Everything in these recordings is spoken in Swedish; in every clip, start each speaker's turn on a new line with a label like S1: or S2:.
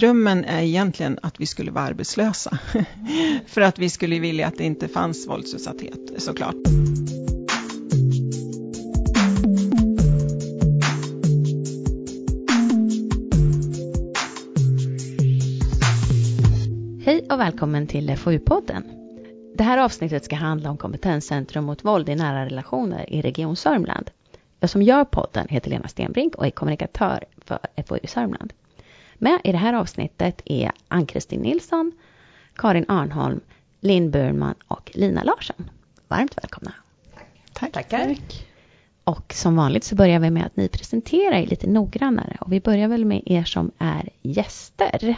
S1: drömmen är egentligen att vi skulle vara arbetslösa. För att vi skulle vilja att det inte fanns våldsutsatthet såklart.
S2: Hej och välkommen till FoU-podden. Det här avsnittet ska handla om kompetenscentrum mot våld i nära relationer i Region Sörmland. Jag som gör podden heter Lena Stenbrink och är kommunikatör för FoU Sörmland. Med i det här avsnittet är Ann-Kristin Nilsson, Karin Arnholm, Linn Burman och Lina Larsson. Varmt välkomna.
S1: Tack.
S2: Tackar. Och som vanligt så börjar vi med att ni presenterar er lite noggrannare och vi börjar väl med er som är gäster.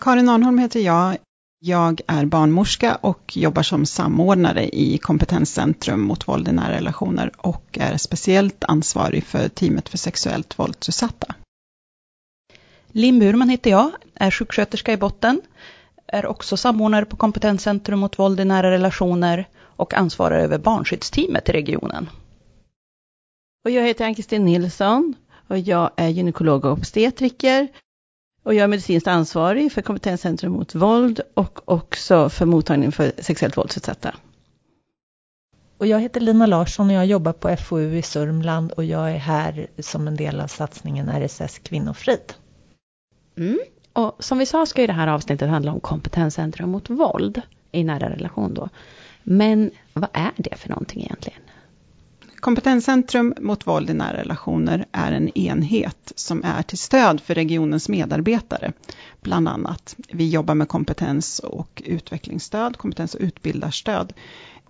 S1: Karin Arnholm heter jag. Jag är barnmorska och jobbar som samordnare i Kompetenscentrum mot våld i nära relationer och är speciellt ansvarig för teamet för sexuellt våldsutsatta.
S3: Linn Burman heter jag, är sjuksköterska i botten, är också samordnare på Kompetenscentrum mot våld i nära relationer och ansvarar över barnskyddsteamet i regionen.
S4: Och jag heter Ann-Kristin Nilsson och jag är gynekolog och obstetriker och jag är medicinskt ansvarig för Kompetenscentrum mot våld och också för mottagning för sexuellt våldsutsatta.
S5: Och jag heter Lina Larsson och jag jobbar på FoU i Sörmland och jag är här som en del av satsningen RSS Kvinnofrid.
S2: Mm. Och som vi sa ska ju det här avsnittet handla om kompetenscentrum mot våld i nära relation då. Men vad är det för någonting egentligen?
S1: Kompetenscentrum mot våld i nära relationer är en enhet som är till stöd för regionens medarbetare, bland annat. Vi jobbar med kompetens och utvecklingsstöd, kompetens och utbildarstöd.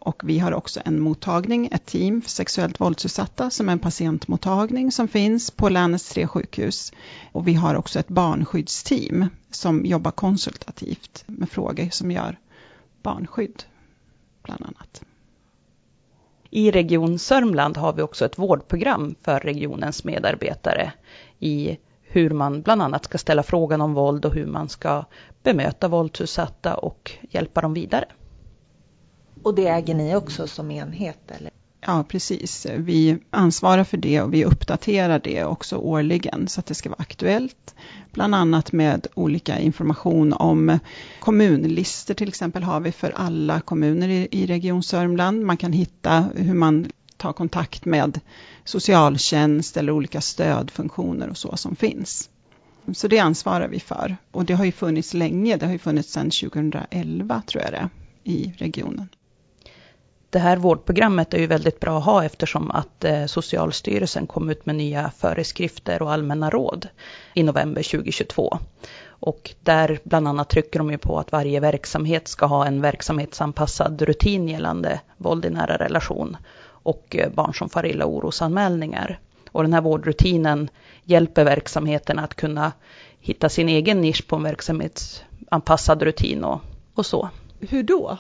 S1: Och vi har också en mottagning, ett team för sexuellt våldsutsatta, som är en patientmottagning som finns på länets tre sjukhus. Och vi har också ett barnskyddsteam som jobbar konsultativt med frågor som gör barnskydd, bland annat.
S3: I Region Sörmland har vi också ett vårdprogram för regionens medarbetare i hur man bland annat ska ställa frågan om våld och hur man ska bemöta våldsutsatta och hjälpa dem vidare.
S5: Och det äger ni också som enhet eller?
S1: Ja, precis. Vi ansvarar för det och vi uppdaterar det också årligen så att det ska vara aktuellt. Bland annat med olika information om kommunlistor till exempel har vi för alla kommuner i, i Region Sörmland. Man kan hitta hur man tar kontakt med socialtjänst eller olika stödfunktioner och så som finns. Så det ansvarar vi för. Och det har ju funnits länge, det har ju funnits sedan 2011 tror jag det i regionen.
S3: Det här vårdprogrammet är ju väldigt bra att ha eftersom att eh, Socialstyrelsen kom ut med nya föreskrifter och allmänna råd i november 2022. Och där bland annat trycker de ju på att varje verksamhet ska ha en verksamhetsanpassad rutin gällande våld i nära relation och eh, barn som far illa orosanmälningar. Och den här vårdrutinen hjälper verksamheten att kunna hitta sin egen nisch på en verksamhetsanpassad rutin och, och så.
S4: Hur då?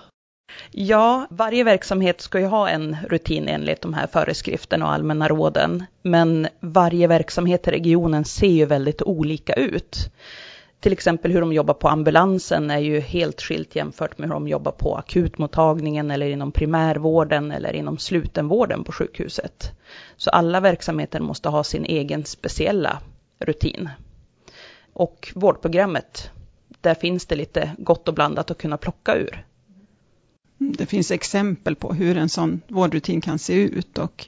S3: Ja, varje verksamhet ska ju ha en rutin enligt de här föreskrifterna och allmänna råden. Men varje verksamhet i regionen ser ju väldigt olika ut. Till exempel hur de jobbar på ambulansen är ju helt skilt jämfört med hur de jobbar på akutmottagningen eller inom primärvården eller inom slutenvården på sjukhuset. Så alla verksamheter måste ha sin egen speciella rutin. Och vårdprogrammet, där finns det lite gott och blandat att kunna plocka ur.
S1: Det finns exempel på hur en sån vårdrutin kan se ut och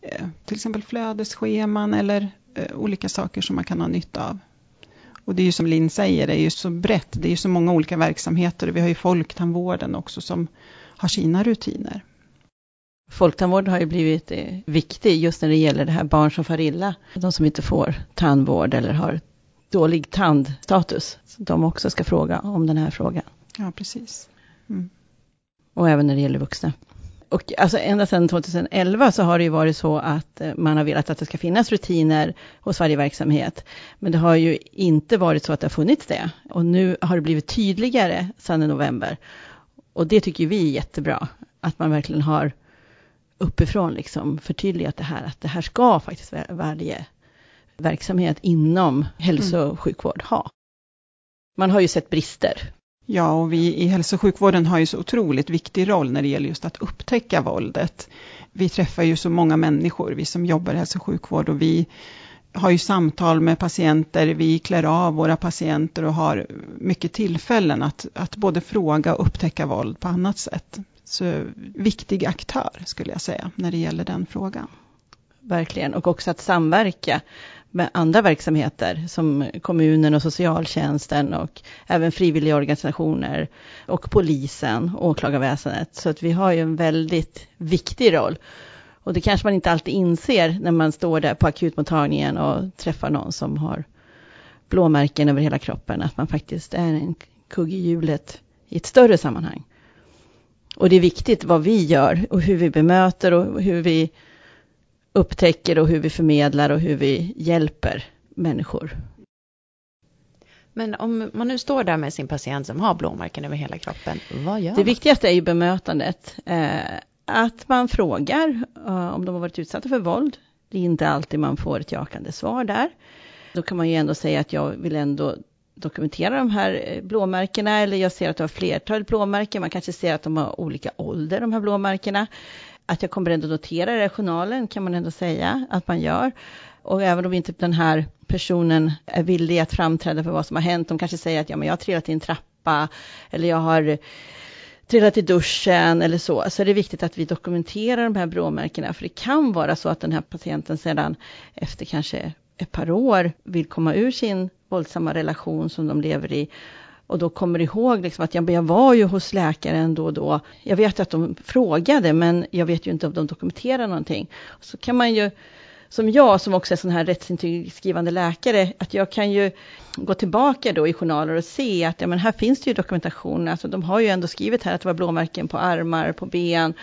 S1: eh, till exempel flödesscheman eller eh, olika saker som man kan ha nytta av. Och det är ju som Linn säger, det är ju så brett, det är ju så många olika verksamheter. Vi har ju folktandvården också som har sina rutiner.
S4: Folktandvården har ju blivit eh, viktig just när det gäller det här barn som far illa. De som inte får tandvård eller har dålig tandstatus. De också ska fråga om den här frågan.
S1: Ja, precis. Mm.
S4: Och även när det gäller vuxna. Och alltså ända sedan 2011 så har det ju varit så att eh, man har velat att det ska finnas rutiner hos varje verksamhet. Men det har ju inte varit så att det har funnits det. Och nu har det blivit tydligare sedan i november. Och det tycker vi är jättebra. Att man verkligen har uppifrån liksom förtydligat det här. Att det här ska faktiskt varje verksamhet inom hälso och sjukvård ha. Man har ju sett brister
S1: Ja, och vi i hälso och sjukvården har ju så otroligt viktig roll när det gäller just att upptäcka våldet. Vi träffar ju så många människor, vi som jobbar i hälso och sjukvård, och vi har ju samtal med patienter, vi klär av våra patienter och har mycket tillfällen att, att både fråga och upptäcka våld på annat sätt. Så viktig aktör skulle jag säga när det gäller den frågan.
S4: Verkligen, och också att samverka med andra verksamheter som kommunen och socialtjänsten och även frivilliga organisationer och polisen och åklagarväsendet. Så att vi har ju en väldigt viktig roll. Och det kanske man inte alltid inser när man står där på akutmottagningen och träffar någon som har blåmärken över hela kroppen, att man faktiskt är en kugg i hjulet i ett större sammanhang. Och det är viktigt vad vi gör och hur vi bemöter och hur vi upptäcker och hur vi förmedlar och hur vi hjälper människor.
S2: Men om man nu står där med sin patient som har blåmärken över hela kroppen, vad gör
S4: Det
S2: man?
S4: viktigaste är ju bemötandet. Eh, att man frågar eh, om de har varit utsatta för våld. Det är inte alltid man får ett jakande svar där. Då kan man ju ändå säga att jag vill ändå dokumentera de här eh, blåmärkena, eller jag ser att du har flertal blåmärken, man kanske ser att de har olika ålder, de här blåmärkena. Att jag kommer ändå notera det i journalen, kan man ändå säga att man gör. Och även om inte den här personen är villig att framträda för vad som har hänt, de kanske säger att ja, men jag har trillat i en trappa, eller jag har trillat i duschen eller så, så är det viktigt att vi dokumenterar de här bråmärkena. för det kan vara så att den här patienten sedan efter kanske ett par år vill komma ur sin våldsamma relation som de lever i och då kommer ihåg liksom att jag, jag var ju hos läkaren då och då. Jag vet att de frågade, men jag vet ju inte om de dokumenterar någonting. Så kan man ju, som jag som också är sån här rättsintygskrivande läkare, att jag kan ju gå tillbaka då i journaler och se att ja, men här finns det ju dokumentation. Alltså de har ju ändå skrivit här att det var blåmärken på armar, på ben,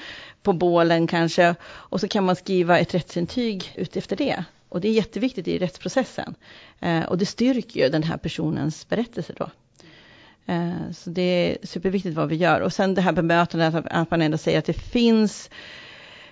S4: på bålen kanske. Och så kan man skriva ett rättsintyg utefter det. Och det är jätteviktigt i rättsprocessen. Eh, och det styrker ju den här personens berättelse då. Eh, så det är superviktigt vad vi gör. Och sen det här bemötandet, att man ändå säger att det finns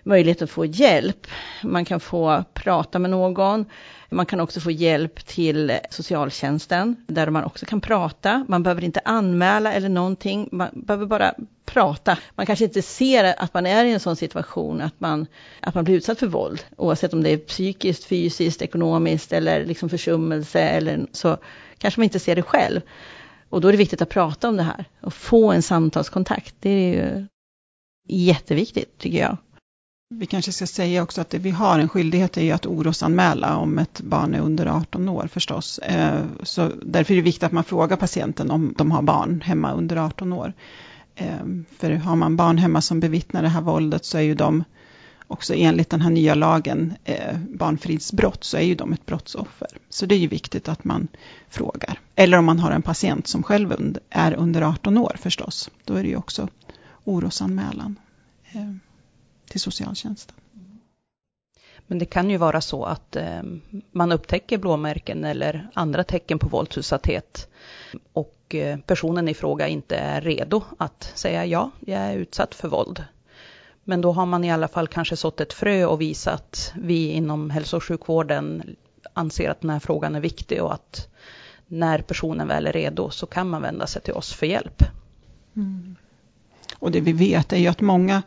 S4: möjlighet att få hjälp. Man kan få prata med någon. Man kan också få hjälp till socialtjänsten, där man också kan prata. Man behöver inte anmäla eller någonting, man behöver bara prata. Man kanske inte ser att man är i en sån situation att man, att man blir utsatt för våld, oavsett om det är psykiskt, fysiskt, ekonomiskt eller liksom försummelse eller så kanske man inte ser det själv. Och då är det viktigt att prata om det här och få en samtalskontakt. Det är ju jätteviktigt tycker jag.
S1: Vi kanske ska säga också att det vi har en skyldighet är ju att orosanmäla om ett barn är under 18 år förstås. Eh, så därför är det viktigt att man frågar patienten om de har barn hemma under 18 år. Eh, för har man barn hemma som bevittnar det här våldet så är ju de också enligt den här nya lagen eh, barnfridsbrott så är ju de ett brottsoffer. Så det är ju viktigt att man frågar. Eller om man har en patient som själv är under 18 år förstås. Då är det ju också orosanmälan eh, till socialtjänsten.
S3: Men det kan ju vara så att eh, man upptäcker blåmärken eller andra tecken på våldsutsatthet och eh, personen i fråga inte är redo att säga ja, jag är utsatt för våld. Men då har man i alla fall kanske sått ett frö och visat att vi inom hälso och sjukvården anser att den här frågan är viktig och att när personen väl är redo så kan man vända sig till oss för hjälp.
S1: Mm. Och det vi vet är ju att många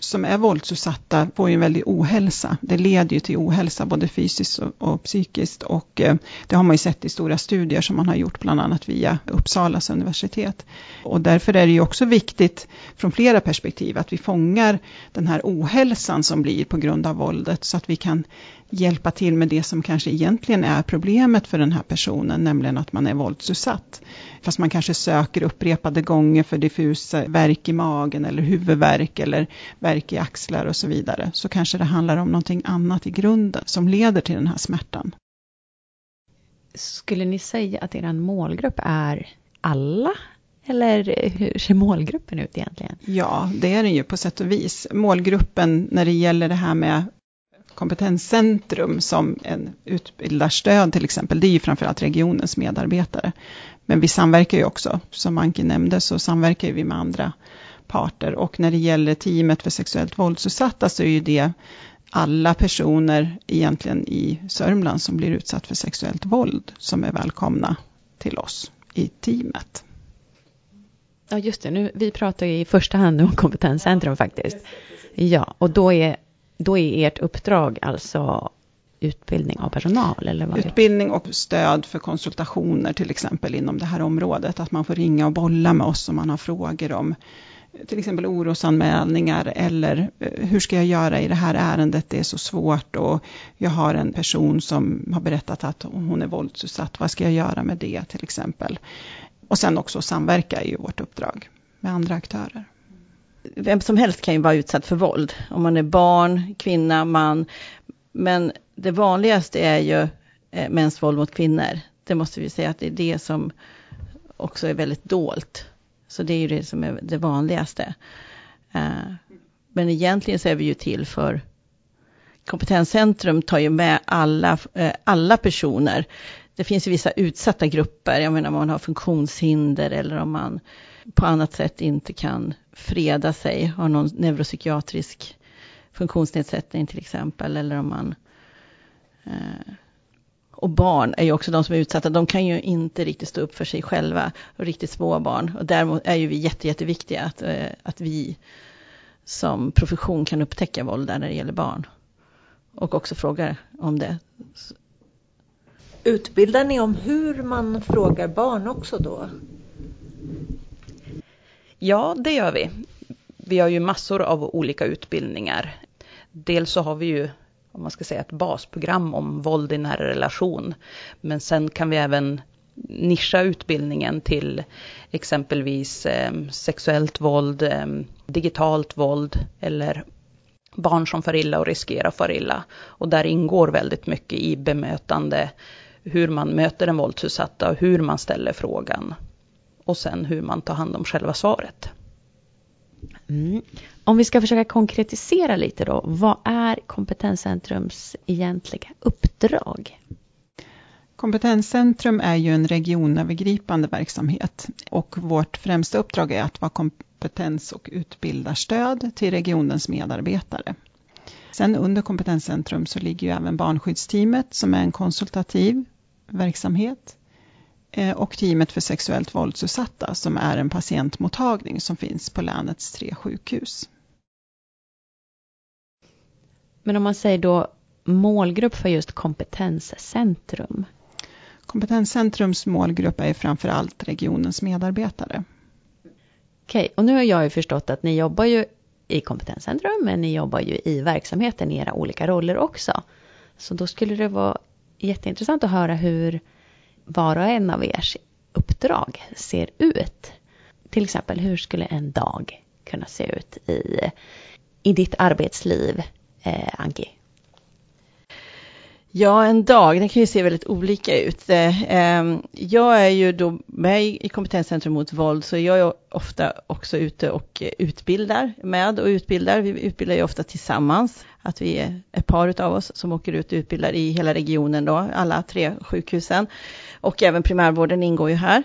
S1: som är våldsutsatta får ju en väldig ohälsa. Det leder ju till ohälsa både fysiskt och, och psykiskt och eh, det har man ju sett i stora studier som man har gjort bland annat via Uppsalas universitet. Och därför är det ju också viktigt från flera perspektiv att vi fångar den här ohälsan som blir på grund av våldet så att vi kan hjälpa till med det som kanske egentligen är problemet för den här personen, nämligen att man är våldsutsatt. Fast man kanske söker upprepade gånger för diffusa värk i magen eller huvudvärk eller värk i axlar och så vidare, så kanske det handlar om någonting annat i grunden som leder till den här smärtan.
S2: Skulle ni säga att er målgrupp är alla eller hur ser målgruppen ut egentligen?
S1: Ja, det är den ju på sätt och vis. Målgruppen när det gäller det här med kompetenscentrum som en utbildarstöd till exempel, det är ju framförallt regionens medarbetare. Men vi samverkar ju också, som Anki nämnde, så samverkar vi med andra parter. Och när det gäller teamet för sexuellt våldsutsatta så är ju det alla personer egentligen i Sörmland som blir utsatt för sexuellt våld som är välkomna till oss i teamet.
S2: Ja, just det. Nu, vi pratar ju i första hand om kompetenscentrum faktiskt. Ja, och då är då är ert uppdrag alltså utbildning av personal? Eller vad
S1: utbildning och stöd för konsultationer till exempel inom det här området. Att man får ringa och bolla med oss om man har frågor om till exempel orosanmälningar eller eh, hur ska jag göra i det här ärendet, det är så svårt och jag har en person som har berättat att hon är våldsutsatt, vad ska jag göra med det till exempel. Och sen också samverka i vårt uppdrag med andra aktörer.
S4: Vem som helst kan ju vara utsatt för våld, om man är barn, kvinna, man. Men det vanligaste är ju eh, mäns våld mot kvinnor. Det måste vi säga att det är det som också är väldigt dolt. Så det är ju det som är det vanligaste. Eh, men egentligen så är vi ju till för Kompetenscentrum tar ju med alla, eh, alla personer. Det finns ju vissa utsatta grupper, jag menar om man har funktionshinder eller om man på annat sätt inte kan freda sig, har någon neuropsykiatrisk funktionsnedsättning till exempel, eller om man eh, och barn är ju också de som är utsatta, de kan ju inte riktigt stå upp för sig själva, och riktigt små barn. Och däremot är ju vi jätte, jätteviktiga att, eh, att vi som profession kan upptäcka våld där när det gäller barn. Och också frågar om det.
S5: Utbildar ni om hur man frågar barn också då?
S3: Ja, det gör vi. Vi har ju massor av olika utbildningar. Dels så har vi ju om man ska säga ett basprogram om våld i nära relation. Men sen kan vi även nischa utbildningen till exempelvis eh, sexuellt våld, eh, digitalt våld eller barn som far illa och riskerar att fara illa. Och där ingår väldigt mycket i bemötande, hur man möter den våldsutsatta och hur man ställer frågan. Och sen hur man tar hand om själva svaret.
S2: Mm. Om vi ska försöka konkretisera lite då, vad är Kompetenscentrums egentliga uppdrag?
S1: Kompetenscentrum är ju en regionövergripande verksamhet och vårt främsta uppdrag är att vara kompetens och utbildarstöd till regionens medarbetare. Sen under Kompetenscentrum så ligger ju även barnskyddsteamet som är en konsultativ verksamhet och teamet för sexuellt våldsutsatta som är en patientmottagning som finns på länets tre sjukhus.
S2: Men om man säger då målgrupp för just kompetenscentrum?
S1: Kompetenscentrums målgrupp är framför allt regionens medarbetare.
S2: Okej, och nu har jag ju förstått att ni jobbar ju i kompetenscentrum, men ni jobbar ju i verksamheten i era olika roller också. Så då skulle det vara jätteintressant att höra hur var och en av ers uppdrag ser ut. Till exempel, hur skulle en dag kunna se ut i, i ditt arbetsliv, eh, Anki?
S4: Ja, en dag, den kan ju se väldigt olika ut. Eh, ehm, jag är ju då med i Kompetenscentrum mot våld, så jag är ofta också ute och eh, utbildar med och utbildar. Vi utbildar ju ofta tillsammans, att vi är ett par av oss som åker ut och utbildar i hela regionen då, alla tre sjukhusen. Och även primärvården ingår ju här.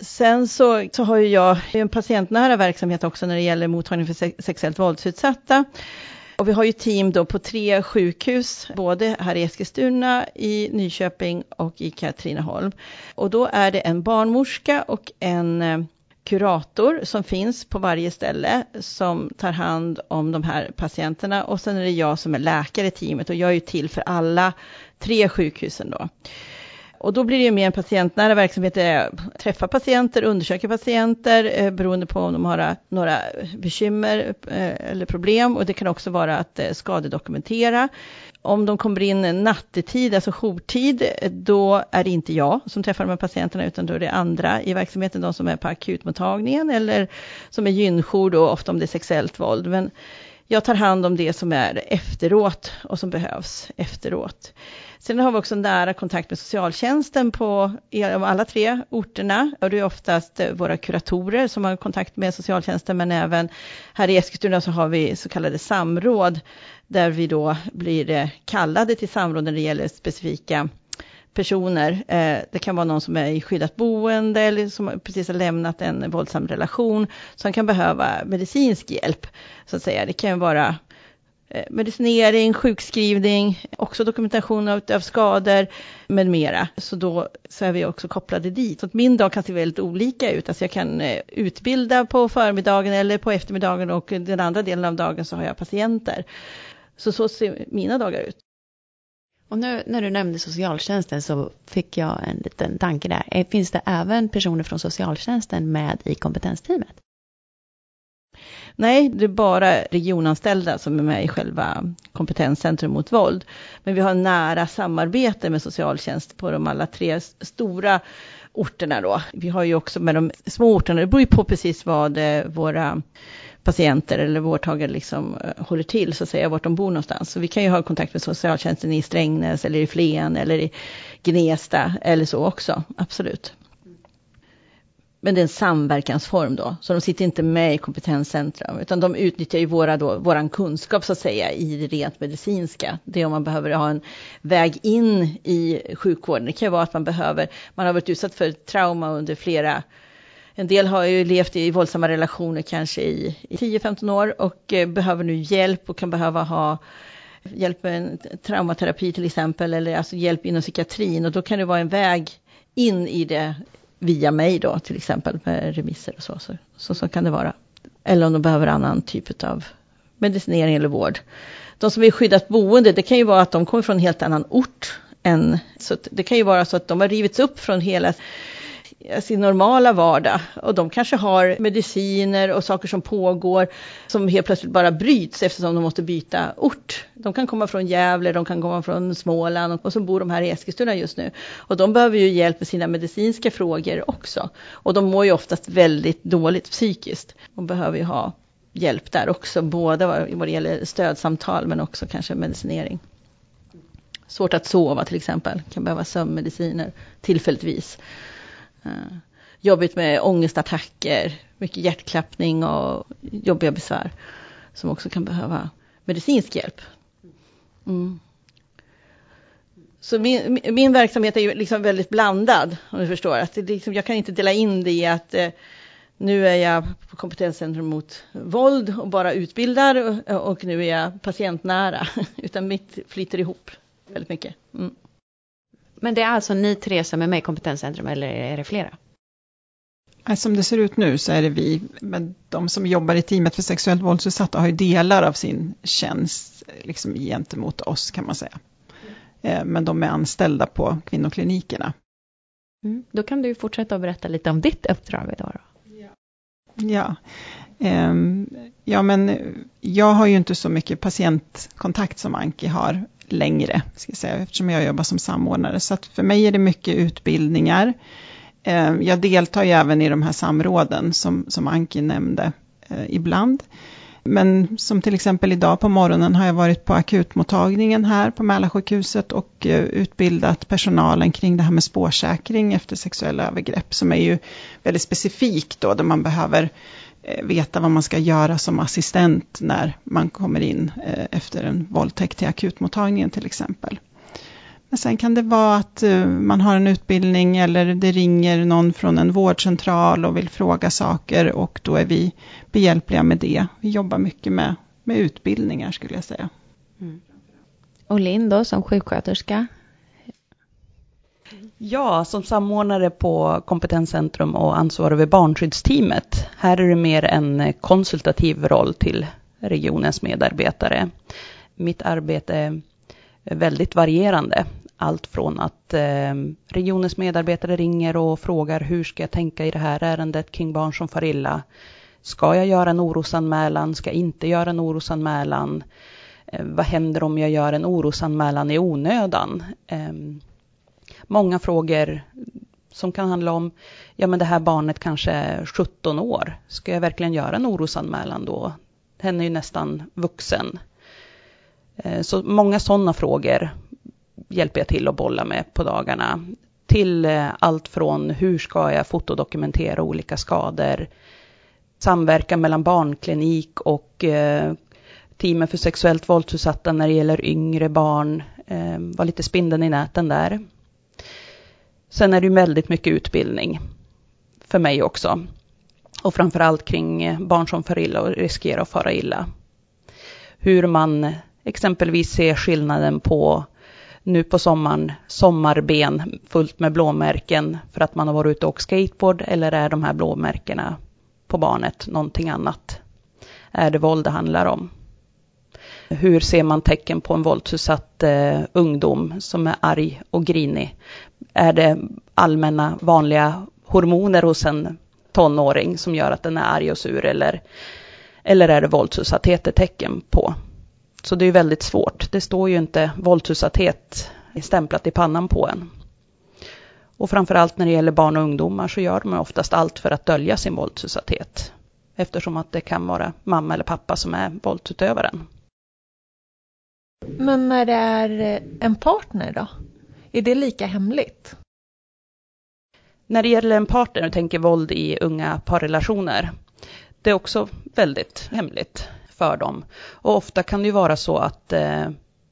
S4: Sen så, så har ju jag en patientnära verksamhet också när det gäller mottagning för sexuellt våldsutsatta. Och vi har ju team då på tre sjukhus, både här i Eskilstuna, i Nyköping och i Katrineholm. Och då är det en barnmorska och en eh, kurator som finns på varje ställe som tar hand om de här patienterna och sen är det jag som är läkare i teamet och jag är ju till för alla tre sjukhusen då. Och då blir det ju mer en patientnära verksamhet, träffa patienter, undersöka patienter, eh, beroende på om de har några bekymmer eh, eller problem. Och det kan också vara att eh, skadedokumentera. Om de kommer in nattetid, alltså jourtid, då är det inte jag som träffar de här patienterna, utan då är det andra i verksamheten, de som är på akutmottagningen eller som är gynjour då, ofta om det är sexuellt våld. Men jag tar hand om det som är efteråt och som behövs efteråt. Sen har vi också nära kontakt med socialtjänsten på alla tre orterna. Och det är oftast eh, våra kuratorer som har kontakt med socialtjänsten, men även här i Eskilstuna så har vi så kallade samråd, där vi då blir eh, kallade till samråd när det gäller specifika personer. Eh, det kan vara någon som är i skyddat boende eller som precis har lämnat en våldsam relation, som kan behöva medicinsk hjälp, så att säga. Det kan vara Eh, medicinering, sjukskrivning, också dokumentation av, av skador med mera. Så då så är vi också kopplade dit. Så min dag kan se väldigt olika ut. Alltså jag kan eh, utbilda på förmiddagen eller på eftermiddagen och den andra delen av dagen så har jag patienter. Så så ser mina dagar ut.
S2: Och nu när du nämnde socialtjänsten så fick jag en liten tanke där. Eh, finns det även personer från socialtjänsten med i kompetensteamet?
S4: Nej, det är bara regionanställda som är med i själva kompetenscentrum mot våld. Men vi har nära samarbete med socialtjänst på de alla tre stora orterna då. Vi har ju också med de små orterna, det beror ju på precis vad eh, våra patienter eller vårdtagare liksom eh, håller till, så att säga, vart de bor någonstans. Så vi kan ju ha kontakt med socialtjänsten i Strängnäs eller i Flen eller i Gnesta eller så också, absolut. Men det är en samverkansform då, så de sitter inte med i kompetenscentrum, utan de utnyttjar ju våra då, våran kunskap så att säga i det rent medicinska. Det är om man behöver ha en väg in i sjukvården. Det kan ju vara att man behöver, man har varit utsatt för trauma under flera en del har ju levt i våldsamma relationer kanske i, i 10-15 år och eh, behöver nu hjälp och kan behöva ha hjälp med en traumaterapi till exempel, eller alltså hjälp inom psykiatrin och då kan det vara en väg in i det via mig då till exempel med remisser och så. Så, så, så kan det vara. Eller om de behöver annan typ av medicinering eller vård. De som är skyddat boende, det kan ju vara att de kommer från en helt annan ort än, så det kan ju vara så att de har rivits upp från hela Eh, sin normala vardag. Och de kanske har mediciner och saker som pågår som helt plötsligt bara bryts eftersom de måste byta ort. De kan komma från Gävle, de kan komma från Småland och så bor de här i Eskilstuna just nu. Och de behöver ju hjälp med sina medicinska frågor också. Och de mår ju oftast väldigt dåligt psykiskt och behöver ju ha hjälp där också, både vad det gäller stödsamtal men också kanske medicinering. Svårt att sova till exempel, kan behöva sömnmediciner tillfälligtvis. Eh, jobbigt med ångestattacker, mycket hjärtklappning och jobbiga besvär. Som också kan behöva medicinsk hjälp. Mm. Så min, min verksamhet är ju liksom väldigt blandad, om du förstår. Att det liksom, jag kan inte dela in det i att eh, nu är jag på kompetenscentrum mot våld och bara utbildar och, och nu är jag patientnära. Utan mitt flyter ihop väldigt mycket. Mm.
S2: Men det är alltså ni tre som är med i kompetenscentrum eller är det flera?
S1: Som det ser ut nu så är det vi, men de som jobbar i teamet för sexuellt våldsutsatta har ju delar av sin tjänst liksom gentemot oss kan man säga. Eh, men de är anställda på kvinnoklinikerna.
S2: Mm. Då kan du fortsätta att berätta lite om ditt uppdrag idag. Då.
S1: Ja. Ehm, ja, men jag har ju inte så mycket patientkontakt som Anki har längre, ska jag säga, eftersom jag jobbar som samordnare. Så att för mig är det mycket utbildningar. Eh, jag deltar ju även i de här samråden som, som Anki nämnde eh, ibland. Men som till exempel idag på morgonen har jag varit på akutmottagningen här på Mälarsjukhuset och eh, utbildat personalen kring det här med spårsäkring efter sexuella övergrepp som är ju väldigt specifikt då, där man behöver eh, veta vad man ska göra som assistent när man kommer in eh, efter en våldtäkt till akutmottagningen till exempel. Men sen kan det vara att eh, man har en utbildning eller det ringer någon från en vårdcentral och vill fråga saker och då är vi behjälpliga med det. Vi jobbar mycket med, med utbildningar skulle jag säga. Mm.
S2: Och Linn då som sjuksköterska,
S3: Ja, som samordnare på Kompetenscentrum och ansvarig över barnskyddsteamet. Här är det mer en konsultativ roll till regionens medarbetare. Mitt arbete är väldigt varierande. Allt från att eh, regionens medarbetare ringer och frågar hur ska jag tänka i det här ärendet kring barn som far illa. Ska jag göra en orosanmälan? Ska jag inte göra en orosanmälan? Eh, vad händer om jag gör en orosanmälan i onödan? Eh, många frågor som kan handla om, ja men det här barnet kanske är 17 år, ska jag verkligen göra en orosanmälan då? Hen är ju nästan vuxen. Eh, så många sådana frågor hjälper jag till att bolla med på dagarna. Till eh, allt från hur ska jag fotodokumentera olika skador, samverkan mellan barnklinik och eh, teamen för sexuellt våldsutsatta när det gäller yngre barn, var lite spindeln i näten där. Sen är det ju väldigt mycket utbildning för mig också. Och framförallt kring barn som far illa och riskerar att fara illa. Hur man exempelvis se skillnaden på nu på sommaren, sommarben fullt med blåmärken för att man har varit ute och åkt skateboard eller är de här blåmärkena på barnet någonting annat? Är det våld det handlar om? Hur ser man tecken på en våldsutsatt eh, ungdom som är arg och grinig? Är det allmänna vanliga hormoner hos en tonåring som gör att den är arg och sur eller, eller är det våldsutsatthet ett tecken på? Så det är väldigt svårt. Det står ju inte våldsutsatthet stämplat i pannan på en. Och framförallt när det gäller barn och ungdomar så gör de oftast allt för att dölja sin våldsutsatthet. Eftersom att det kan vara mamma eller pappa som är våldsutövaren.
S5: Men när det är en partner då? Är det lika hemligt?
S3: När det gäller en partner och tänker våld i unga parrelationer, det är också väldigt hemligt för dem. Och ofta kan det ju vara så att eh,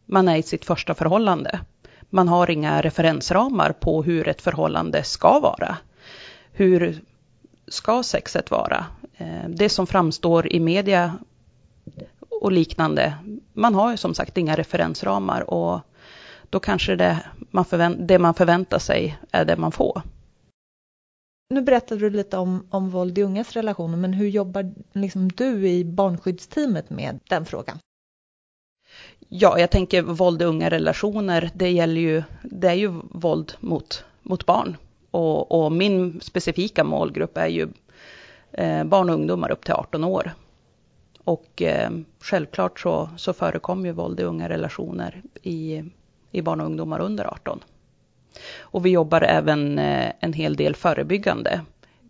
S3: man är i sitt första förhållande. Man har inga referensramar på hur ett förhållande ska vara. Hur ska sexet vara? Eh, det som framstår i media och liknande, man har ju som sagt inga referensramar och då kanske det man, förvänt, det man förväntar sig är det man får.
S5: Nu berättade du lite om, om våld i ungas relationer, men hur jobbar liksom du i barnskyddsteamet med den frågan?
S3: Ja, jag tänker våld i unga relationer, det gäller ju, det är ju våld mot, mot barn. Och, och min specifika målgrupp är ju eh, barn och ungdomar upp till 18 år. Och eh, självklart så, så förekommer ju våld i unga relationer i, i barn och ungdomar under 18. Och vi jobbar även eh, en hel del förebyggande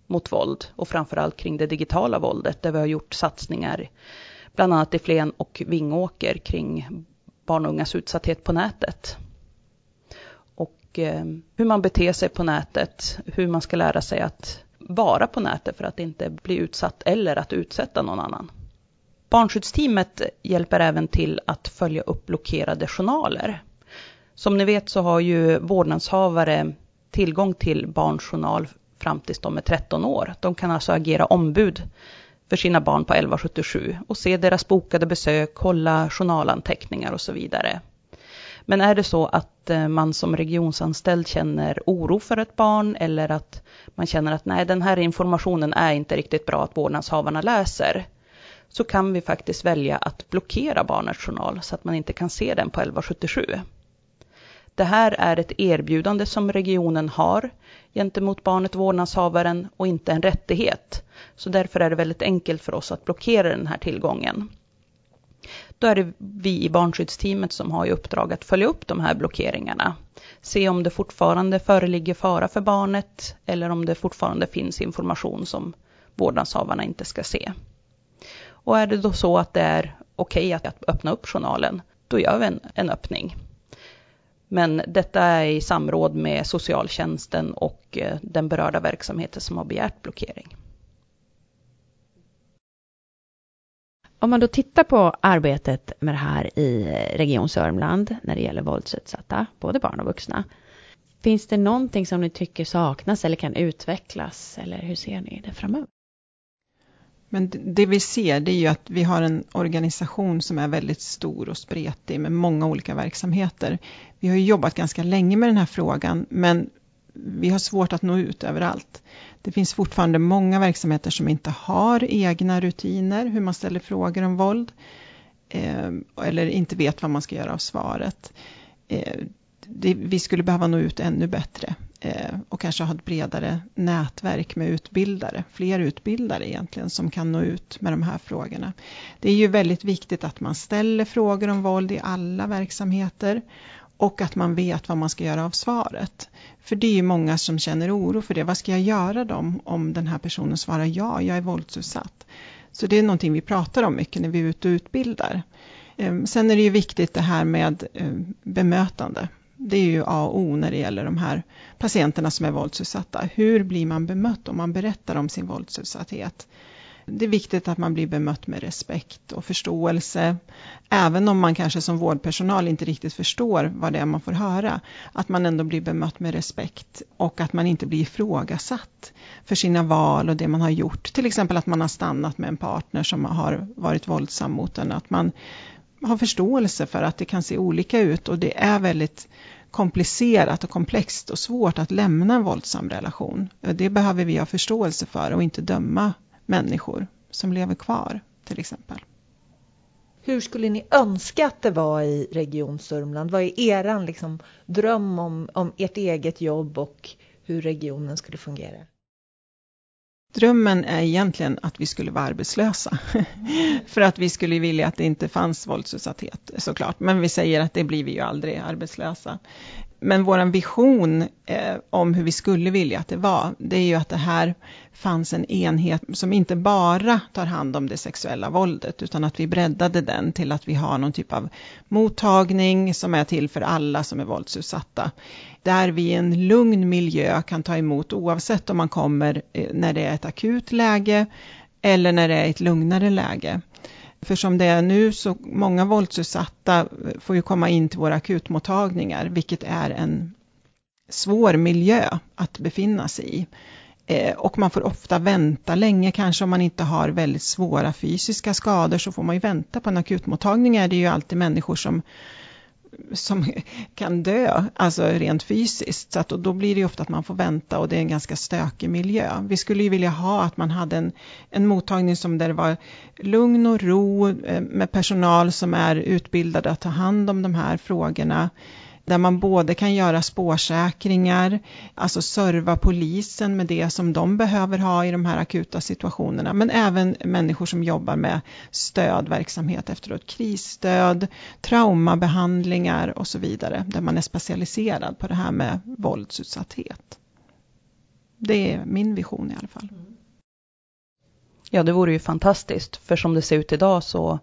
S3: mot våld och framförallt kring det digitala våldet där vi har gjort satsningar bland annat i Flen och Vingåker kring barn och ungas utsatthet på nätet. Och eh, hur man beter sig på nätet, hur man ska lära sig att vara på nätet för att inte bli utsatt eller att utsätta någon annan. Barnskyddsteamet hjälper även till att följa upp blockerade journaler. Som ni vet så har ju vårdnadshavare tillgång till barnjournal fram tills de är 13 år. De kan alltså agera ombud för sina barn på 1177 och se deras bokade besök, kolla journalanteckningar och så vidare. Men är det så att eh, man som regionsanställd känner oro för ett barn eller att man känner att nej, den här informationen är inte riktigt bra att vårdnadshavarna läser, så kan vi faktiskt välja att blockera barnets journal så att man inte kan se den på 1177. Det här är ett erbjudande som regionen har gentemot barnet vårdnadshavaren och inte en rättighet. Så därför är det väldigt enkelt för oss att blockera den här tillgången. Då är det vi i barnskyddsteamet som har i uppdrag att följa upp de här blockeringarna. Se om det fortfarande föreligger fara för barnet eller om det fortfarande finns information som vårdnadshavarna inte ska se. Och är det då så att det är okej okay att öppna upp journalen, då gör vi en, en öppning. Men detta är i samråd med socialtjänsten och eh, den berörda verksamheten som har begärt blockering.
S2: Om man då tittar på arbetet med det här i eh, Region Sörmland när det gäller våldsutsatta, både barn och vuxna. Finns det någonting som ni tycker saknas eller kan utvecklas eller hur ser ni det framöver?
S1: Men det vi ser det är ju att vi har en organisation som är väldigt stor och spretig med många olika verksamheter. Vi har jobbat ganska länge med den här frågan men vi har svårt att nå ut överallt. Det finns fortfarande många verksamheter som inte har egna rutiner hur man ställer frågor om våld. Eh, eller inte vet vad man ska göra av svaret. Eh, vi skulle behöva nå ut ännu bättre Eh, och kanske ha ett bredare nätverk med utbildare, fler utbildare egentligen som kan nå ut med de här frågorna. Det är ju väldigt viktigt att man ställer frågor om våld i alla verksamheter och att man vet vad man ska göra av svaret. För det är ju många som känner oro för det. Vad ska jag göra då om den här personen svarar ja, jag är våldsutsatt? Så det är någonting vi pratar om mycket när vi är ute och utbildar. Ehm, sen är det ju viktigt det här med ehm, bemötande. Det är ju A och O när det gäller de här patienterna som är våldsutsatta. Hur blir man bemött om man berättar om sin våldsutsatthet? Det är viktigt att man blir bemött med respekt och förståelse. Även om man kanske som vårdpersonal inte riktigt förstår vad det är man får höra. Att man ändå blir bemött med respekt och att man inte blir ifrågasatt för sina val och det man har gjort. Till exempel att man har stannat med en partner som har varit våldsam mot en. Att man ha förståelse för att det kan se olika ut och det är väldigt komplicerat och komplext och svårt att lämna en våldsam relation. Det behöver vi ha förståelse för och inte döma människor som lever kvar till exempel.
S5: hur skulle ni önska att det var i Region Sörmland? Vad är eran liksom, dröm om, om ert eget jobb och hur regionen skulle fungera?
S1: Drömmen är egentligen att vi skulle vara arbetslösa. För att vi skulle vilja att det inte fanns våldsutsatthet såklart. Men vi säger att det blir vi ju aldrig arbetslösa. Men vår vision eh, om hur vi skulle vilja att det var, det är ju att det här fanns en enhet som inte bara tar hand om det sexuella våldet, utan att vi breddade den till att vi har någon typ av mottagning som är till för alla som är våldsutsatta. Där vi i en lugn miljö kan ta emot oavsett om man kommer eh, när det är ett akut läge eller när det är ett lugnare läge. För som det är nu så många våldsutsatta eh, får ju komma in till våra akutmottagningar, vilket är en svår miljö att befinna sig i. Eh, och man får ofta vänta länge, kanske om man inte har väldigt svåra fysiska skador så får man ju vänta på en akutmottagning. är det ju alltid människor som som kan dö, alltså rent fysiskt. Så att, då blir det ofta att man får vänta och det är en ganska stökig miljö. Vi skulle ju vilja ha att man hade en, en mottagning som där det var lugn och ro eh, med personal som är utbildade att ta hand om de här frågorna där man både kan göra spårsäkringar, alltså serva polisen med det som de behöver ha i de här akuta situationerna, men även människor som jobbar med stödverksamhet efteråt, krisstöd, traumabehandlingar och så vidare, där man är specialiserad på det här med våldsutsatthet. Det är min vision i alla fall.
S3: Ja, det vore ju fantastiskt, för som det ser ut idag så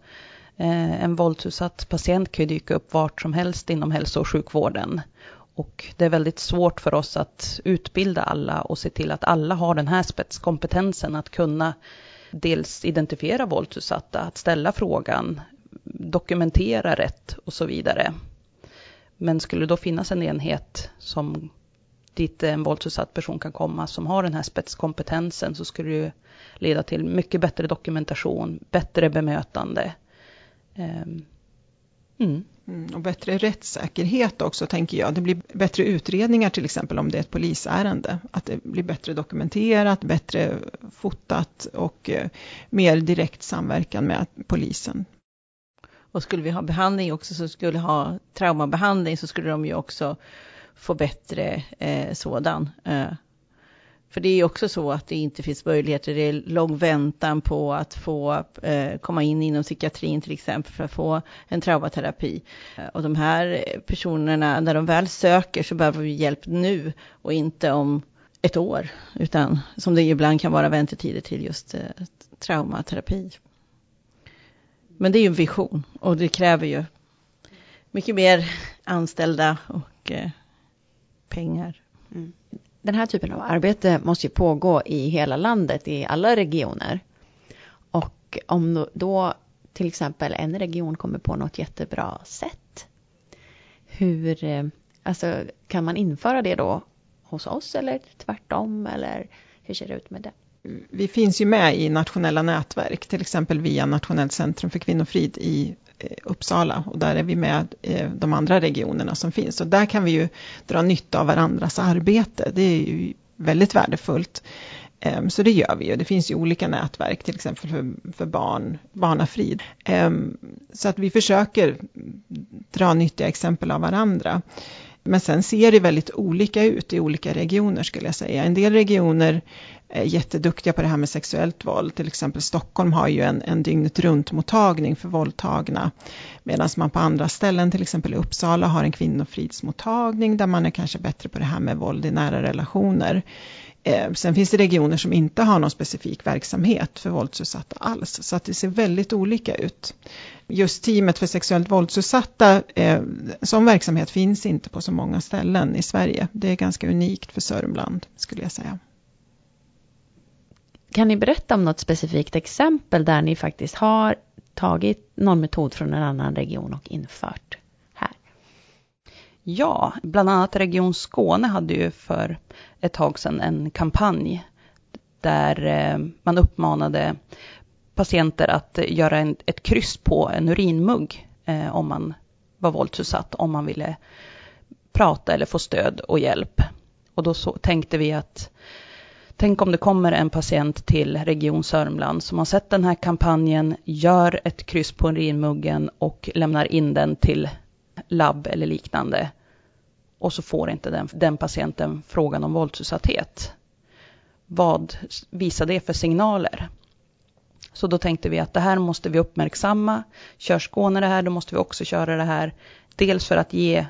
S3: Eh, en våldsutsatt patient kan ju dyka upp vart som helst inom hälso och sjukvården. Och det är väldigt svårt för oss att utbilda alla och se till att alla har den här spetskompetensen att kunna dels identifiera våldsutsatta, att ställa frågan, dokumentera rätt och så vidare. Men skulle det då finnas en enhet som dit en våldsutsatt person kan komma som har den här spetskompetensen så skulle det leda till mycket bättre dokumentation, bättre bemötande
S1: mm. Mm, och bättre rättssäkerhet också, tänker jag. Det blir bättre utredningar, till exempel om det är ett polisärende. Att det blir bättre dokumenterat, bättre fotat och eh, mer direkt samverkan med polisen.
S4: Och skulle vi ha behandling också, så skulle ha traumabehandling, så skulle de ju också få bättre eh, sådan. Eh, för det är ju också så att det inte finns möjligheter, det är lång väntan på att få eh, komma in inom psykiatrin till exempel för att få en traumaterapi. Eh, och de här personerna, när de väl söker så behöver vi hjälp nu och inte om ett år, utan som det ibland kan vara väntetider till just eh, traumaterapi. Men det är ju en vision och det kräver ju mycket mer anställda och eh, pengar. Mm
S2: den här typen av arbete måste ju pågå i hela landet, i alla regioner. Och om då till exempel en region kommer på något jättebra sätt, hur, eh, alltså kan man införa det då hos oss eller tvärtom eller hur ser det ut med det?
S1: Vi finns ju med i nationella nätverk, till exempel via Nationellt centrum för kvinnofrid i eh, Uppsala och där är vi med eh, de andra regionerna som finns. Och där kan vi ju dra nytta av varandras arbete. Det är ju väldigt värdefullt. Ehm, så det gör vi ju. Det finns ju olika nätverk, till exempel för, för barn, barnafrid. Ehm, så att vi försöker dra nyttiga exempel av varandra. Men sen ser det väldigt olika ut i olika regioner skulle jag säga. En del regioner är jätteduktiga på det här med sexuellt våld. Till exempel Stockholm har ju en, en dygnet runt mottagning för våldtagna. Medan man på andra ställen, till exempel i Uppsala, har en kvinnofridsmottagning där man är kanske bättre på det här med våld i nära relationer. Eh, sen finns det regioner som inte har någon specifik verksamhet för våldsutsatta alls, så att det ser väldigt olika ut. Just teamet för sexuellt våldsutsatta, eh, som verksamhet finns inte på så många ställen i Sverige. Det är ganska unikt för Sörmland, skulle jag säga.
S2: Kan ni berätta om något specifikt exempel där ni faktiskt har tagit någon metod från en annan region och infört?
S3: Ja, bland annat Region Skåne hade ju för ett tag sedan en kampanj där eh, man uppmanade patienter att göra en, ett kryss på en urinmugg eh, om man var våldsutsatt, om man ville prata eller få stöd och hjälp. Och då så, tänkte vi att Tänk om det kommer en patient till Region Sörmland som har sett den här kampanjen, gör ett kryss på urinmuggen och lämnar in den till labb eller liknande. Och så får inte den, den patienten frågan om våldsutsatthet. Vad visar det för signaler? Så då tänkte vi att det här måste vi uppmärksamma. Kör Skåne det här, då måste vi också köra det här. Dels för att ge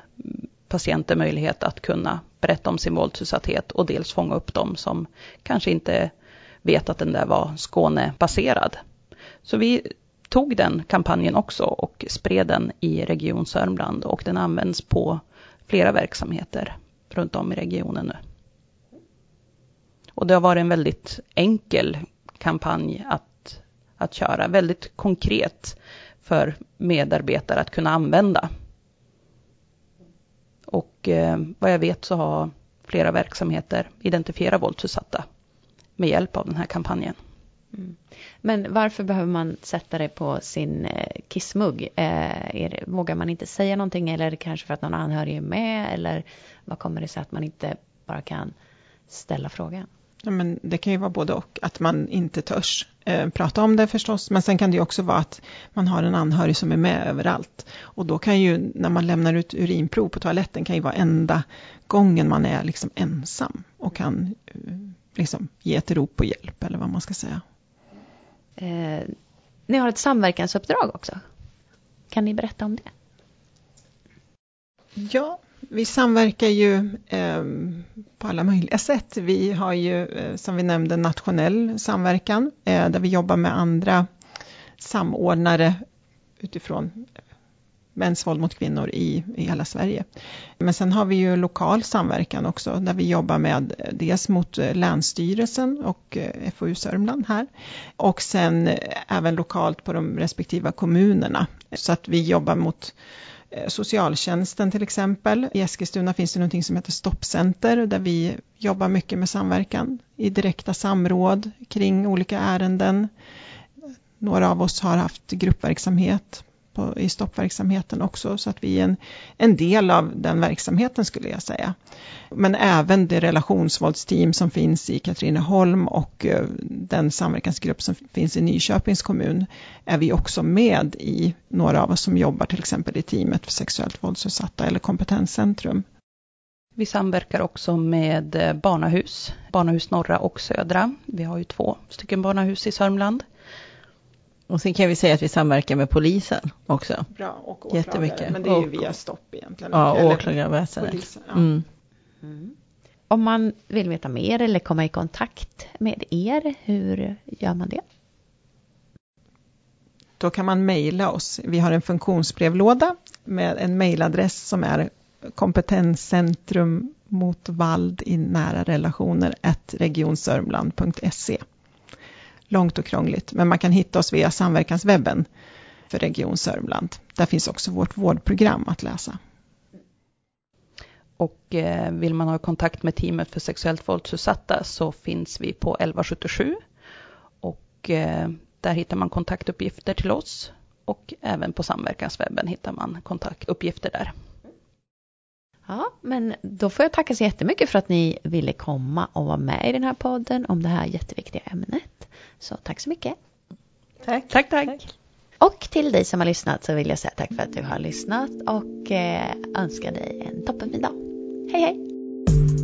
S3: patienter möjlighet att kunna berätta om sin våldsutsatthet och dels fånga upp dem som kanske inte vet att den där var Skånebaserad. Så vi tog den kampanjen också och spred den i Region Sörmland och den används på flera verksamheter runt om i regionen nu. Och det har varit en väldigt enkel kampanj att, att köra, väldigt konkret för medarbetare att kunna använda. Och eh, vad jag vet så har flera verksamheter identifierat våldsutsatta med hjälp av den här kampanjen.
S2: Mm. Men varför behöver man sätta det på sin eh, kissmugg? Eh, det, vågar man inte säga någonting eller är det kanske för att någon anhörig är med? Eller vad kommer det sig att man inte bara kan ställa frågan?
S1: Ja, men det kan ju vara både och, att man inte törs eh, prata om det förstås, men sen kan det också vara att man har en anhörig som är med överallt. Och då kan ju, när man lämnar ut urinprov på toaletten, kan ju vara enda gången man är liksom ensam och kan eh, liksom ge ett rop på hjälp, eller vad man ska säga.
S2: Eh, ni har ett samverkansuppdrag också. Kan ni berätta om det?
S1: Ja, vi samverkar ju eh, på alla möjliga sätt. Vi har ju, eh, som vi nämnde, nationell samverkan, eh, där vi jobbar med andra samordnare utifrån mäns våld mot kvinnor i, i hela Sverige. Men sen har vi ju lokal samverkan också, där vi jobbar med eh, dels mot eh, Länsstyrelsen och eh, FoU Sörmland här, och sen även lokalt på de respektiva kommunerna. Så att vi jobbar mot socialtjänsten till exempel. I Eskilstuna finns det någonting som heter Stoppcenter där vi jobbar mycket med samverkan i direkta samråd kring olika ärenden. Några av oss har haft gruppverksamhet på, i stoppverksamheten också, så att vi är en, en del av den verksamheten skulle jag säga. Men även det relationsvåldsteam som finns i Katrineholm och eh, den samverkansgrupp som finns i Nyköpings kommun är vi också med i, några av oss som jobbar till exempel i teamet för sexuellt våldsutsatta eller kompetenscentrum.
S3: Vi samverkar också med eh, barnahus, barnahus norra och södra. Vi har ju två stycken barnahus i Sörmland.
S4: Och sen kan vi säga att vi samverkar med polisen också.
S1: Bra, och åklagare.
S4: Jättemycket.
S1: Men det är ju via stopp egentligen.
S4: Ja, åklagarväsendet.
S1: Ja.
S4: Mm.
S2: Mm. Om man vill veta mer eller komma i kontakt med er, hur gör man det?
S1: Då kan man mejla oss. Vi har en funktionsbrevlåda med en mejladress som är kompetenscentrum mot vald i nära relationer regionsörmland.se långt och krångligt, men man kan hitta oss via samverkanswebben för Region Sörmland. Där finns också vårt vårdprogram att läsa.
S3: Och eh, vill man ha kontakt med teamet för sexuellt våldsutsatta så finns vi på 1177. Och eh, där hittar man kontaktuppgifter till oss. Och även på samverkanswebben hittar man kontaktuppgifter där.
S2: Ja, men då får jag tacka så jättemycket för att ni ville komma och vara med i den här podden om det här jätteviktiga ämnet. Så tack så mycket.
S4: Tack.
S3: Tack, tack.
S2: Och till dig som har lyssnat så vill jag säga tack för att du har lyssnat och eh, önska dig en toppenfin dag. Hej hej!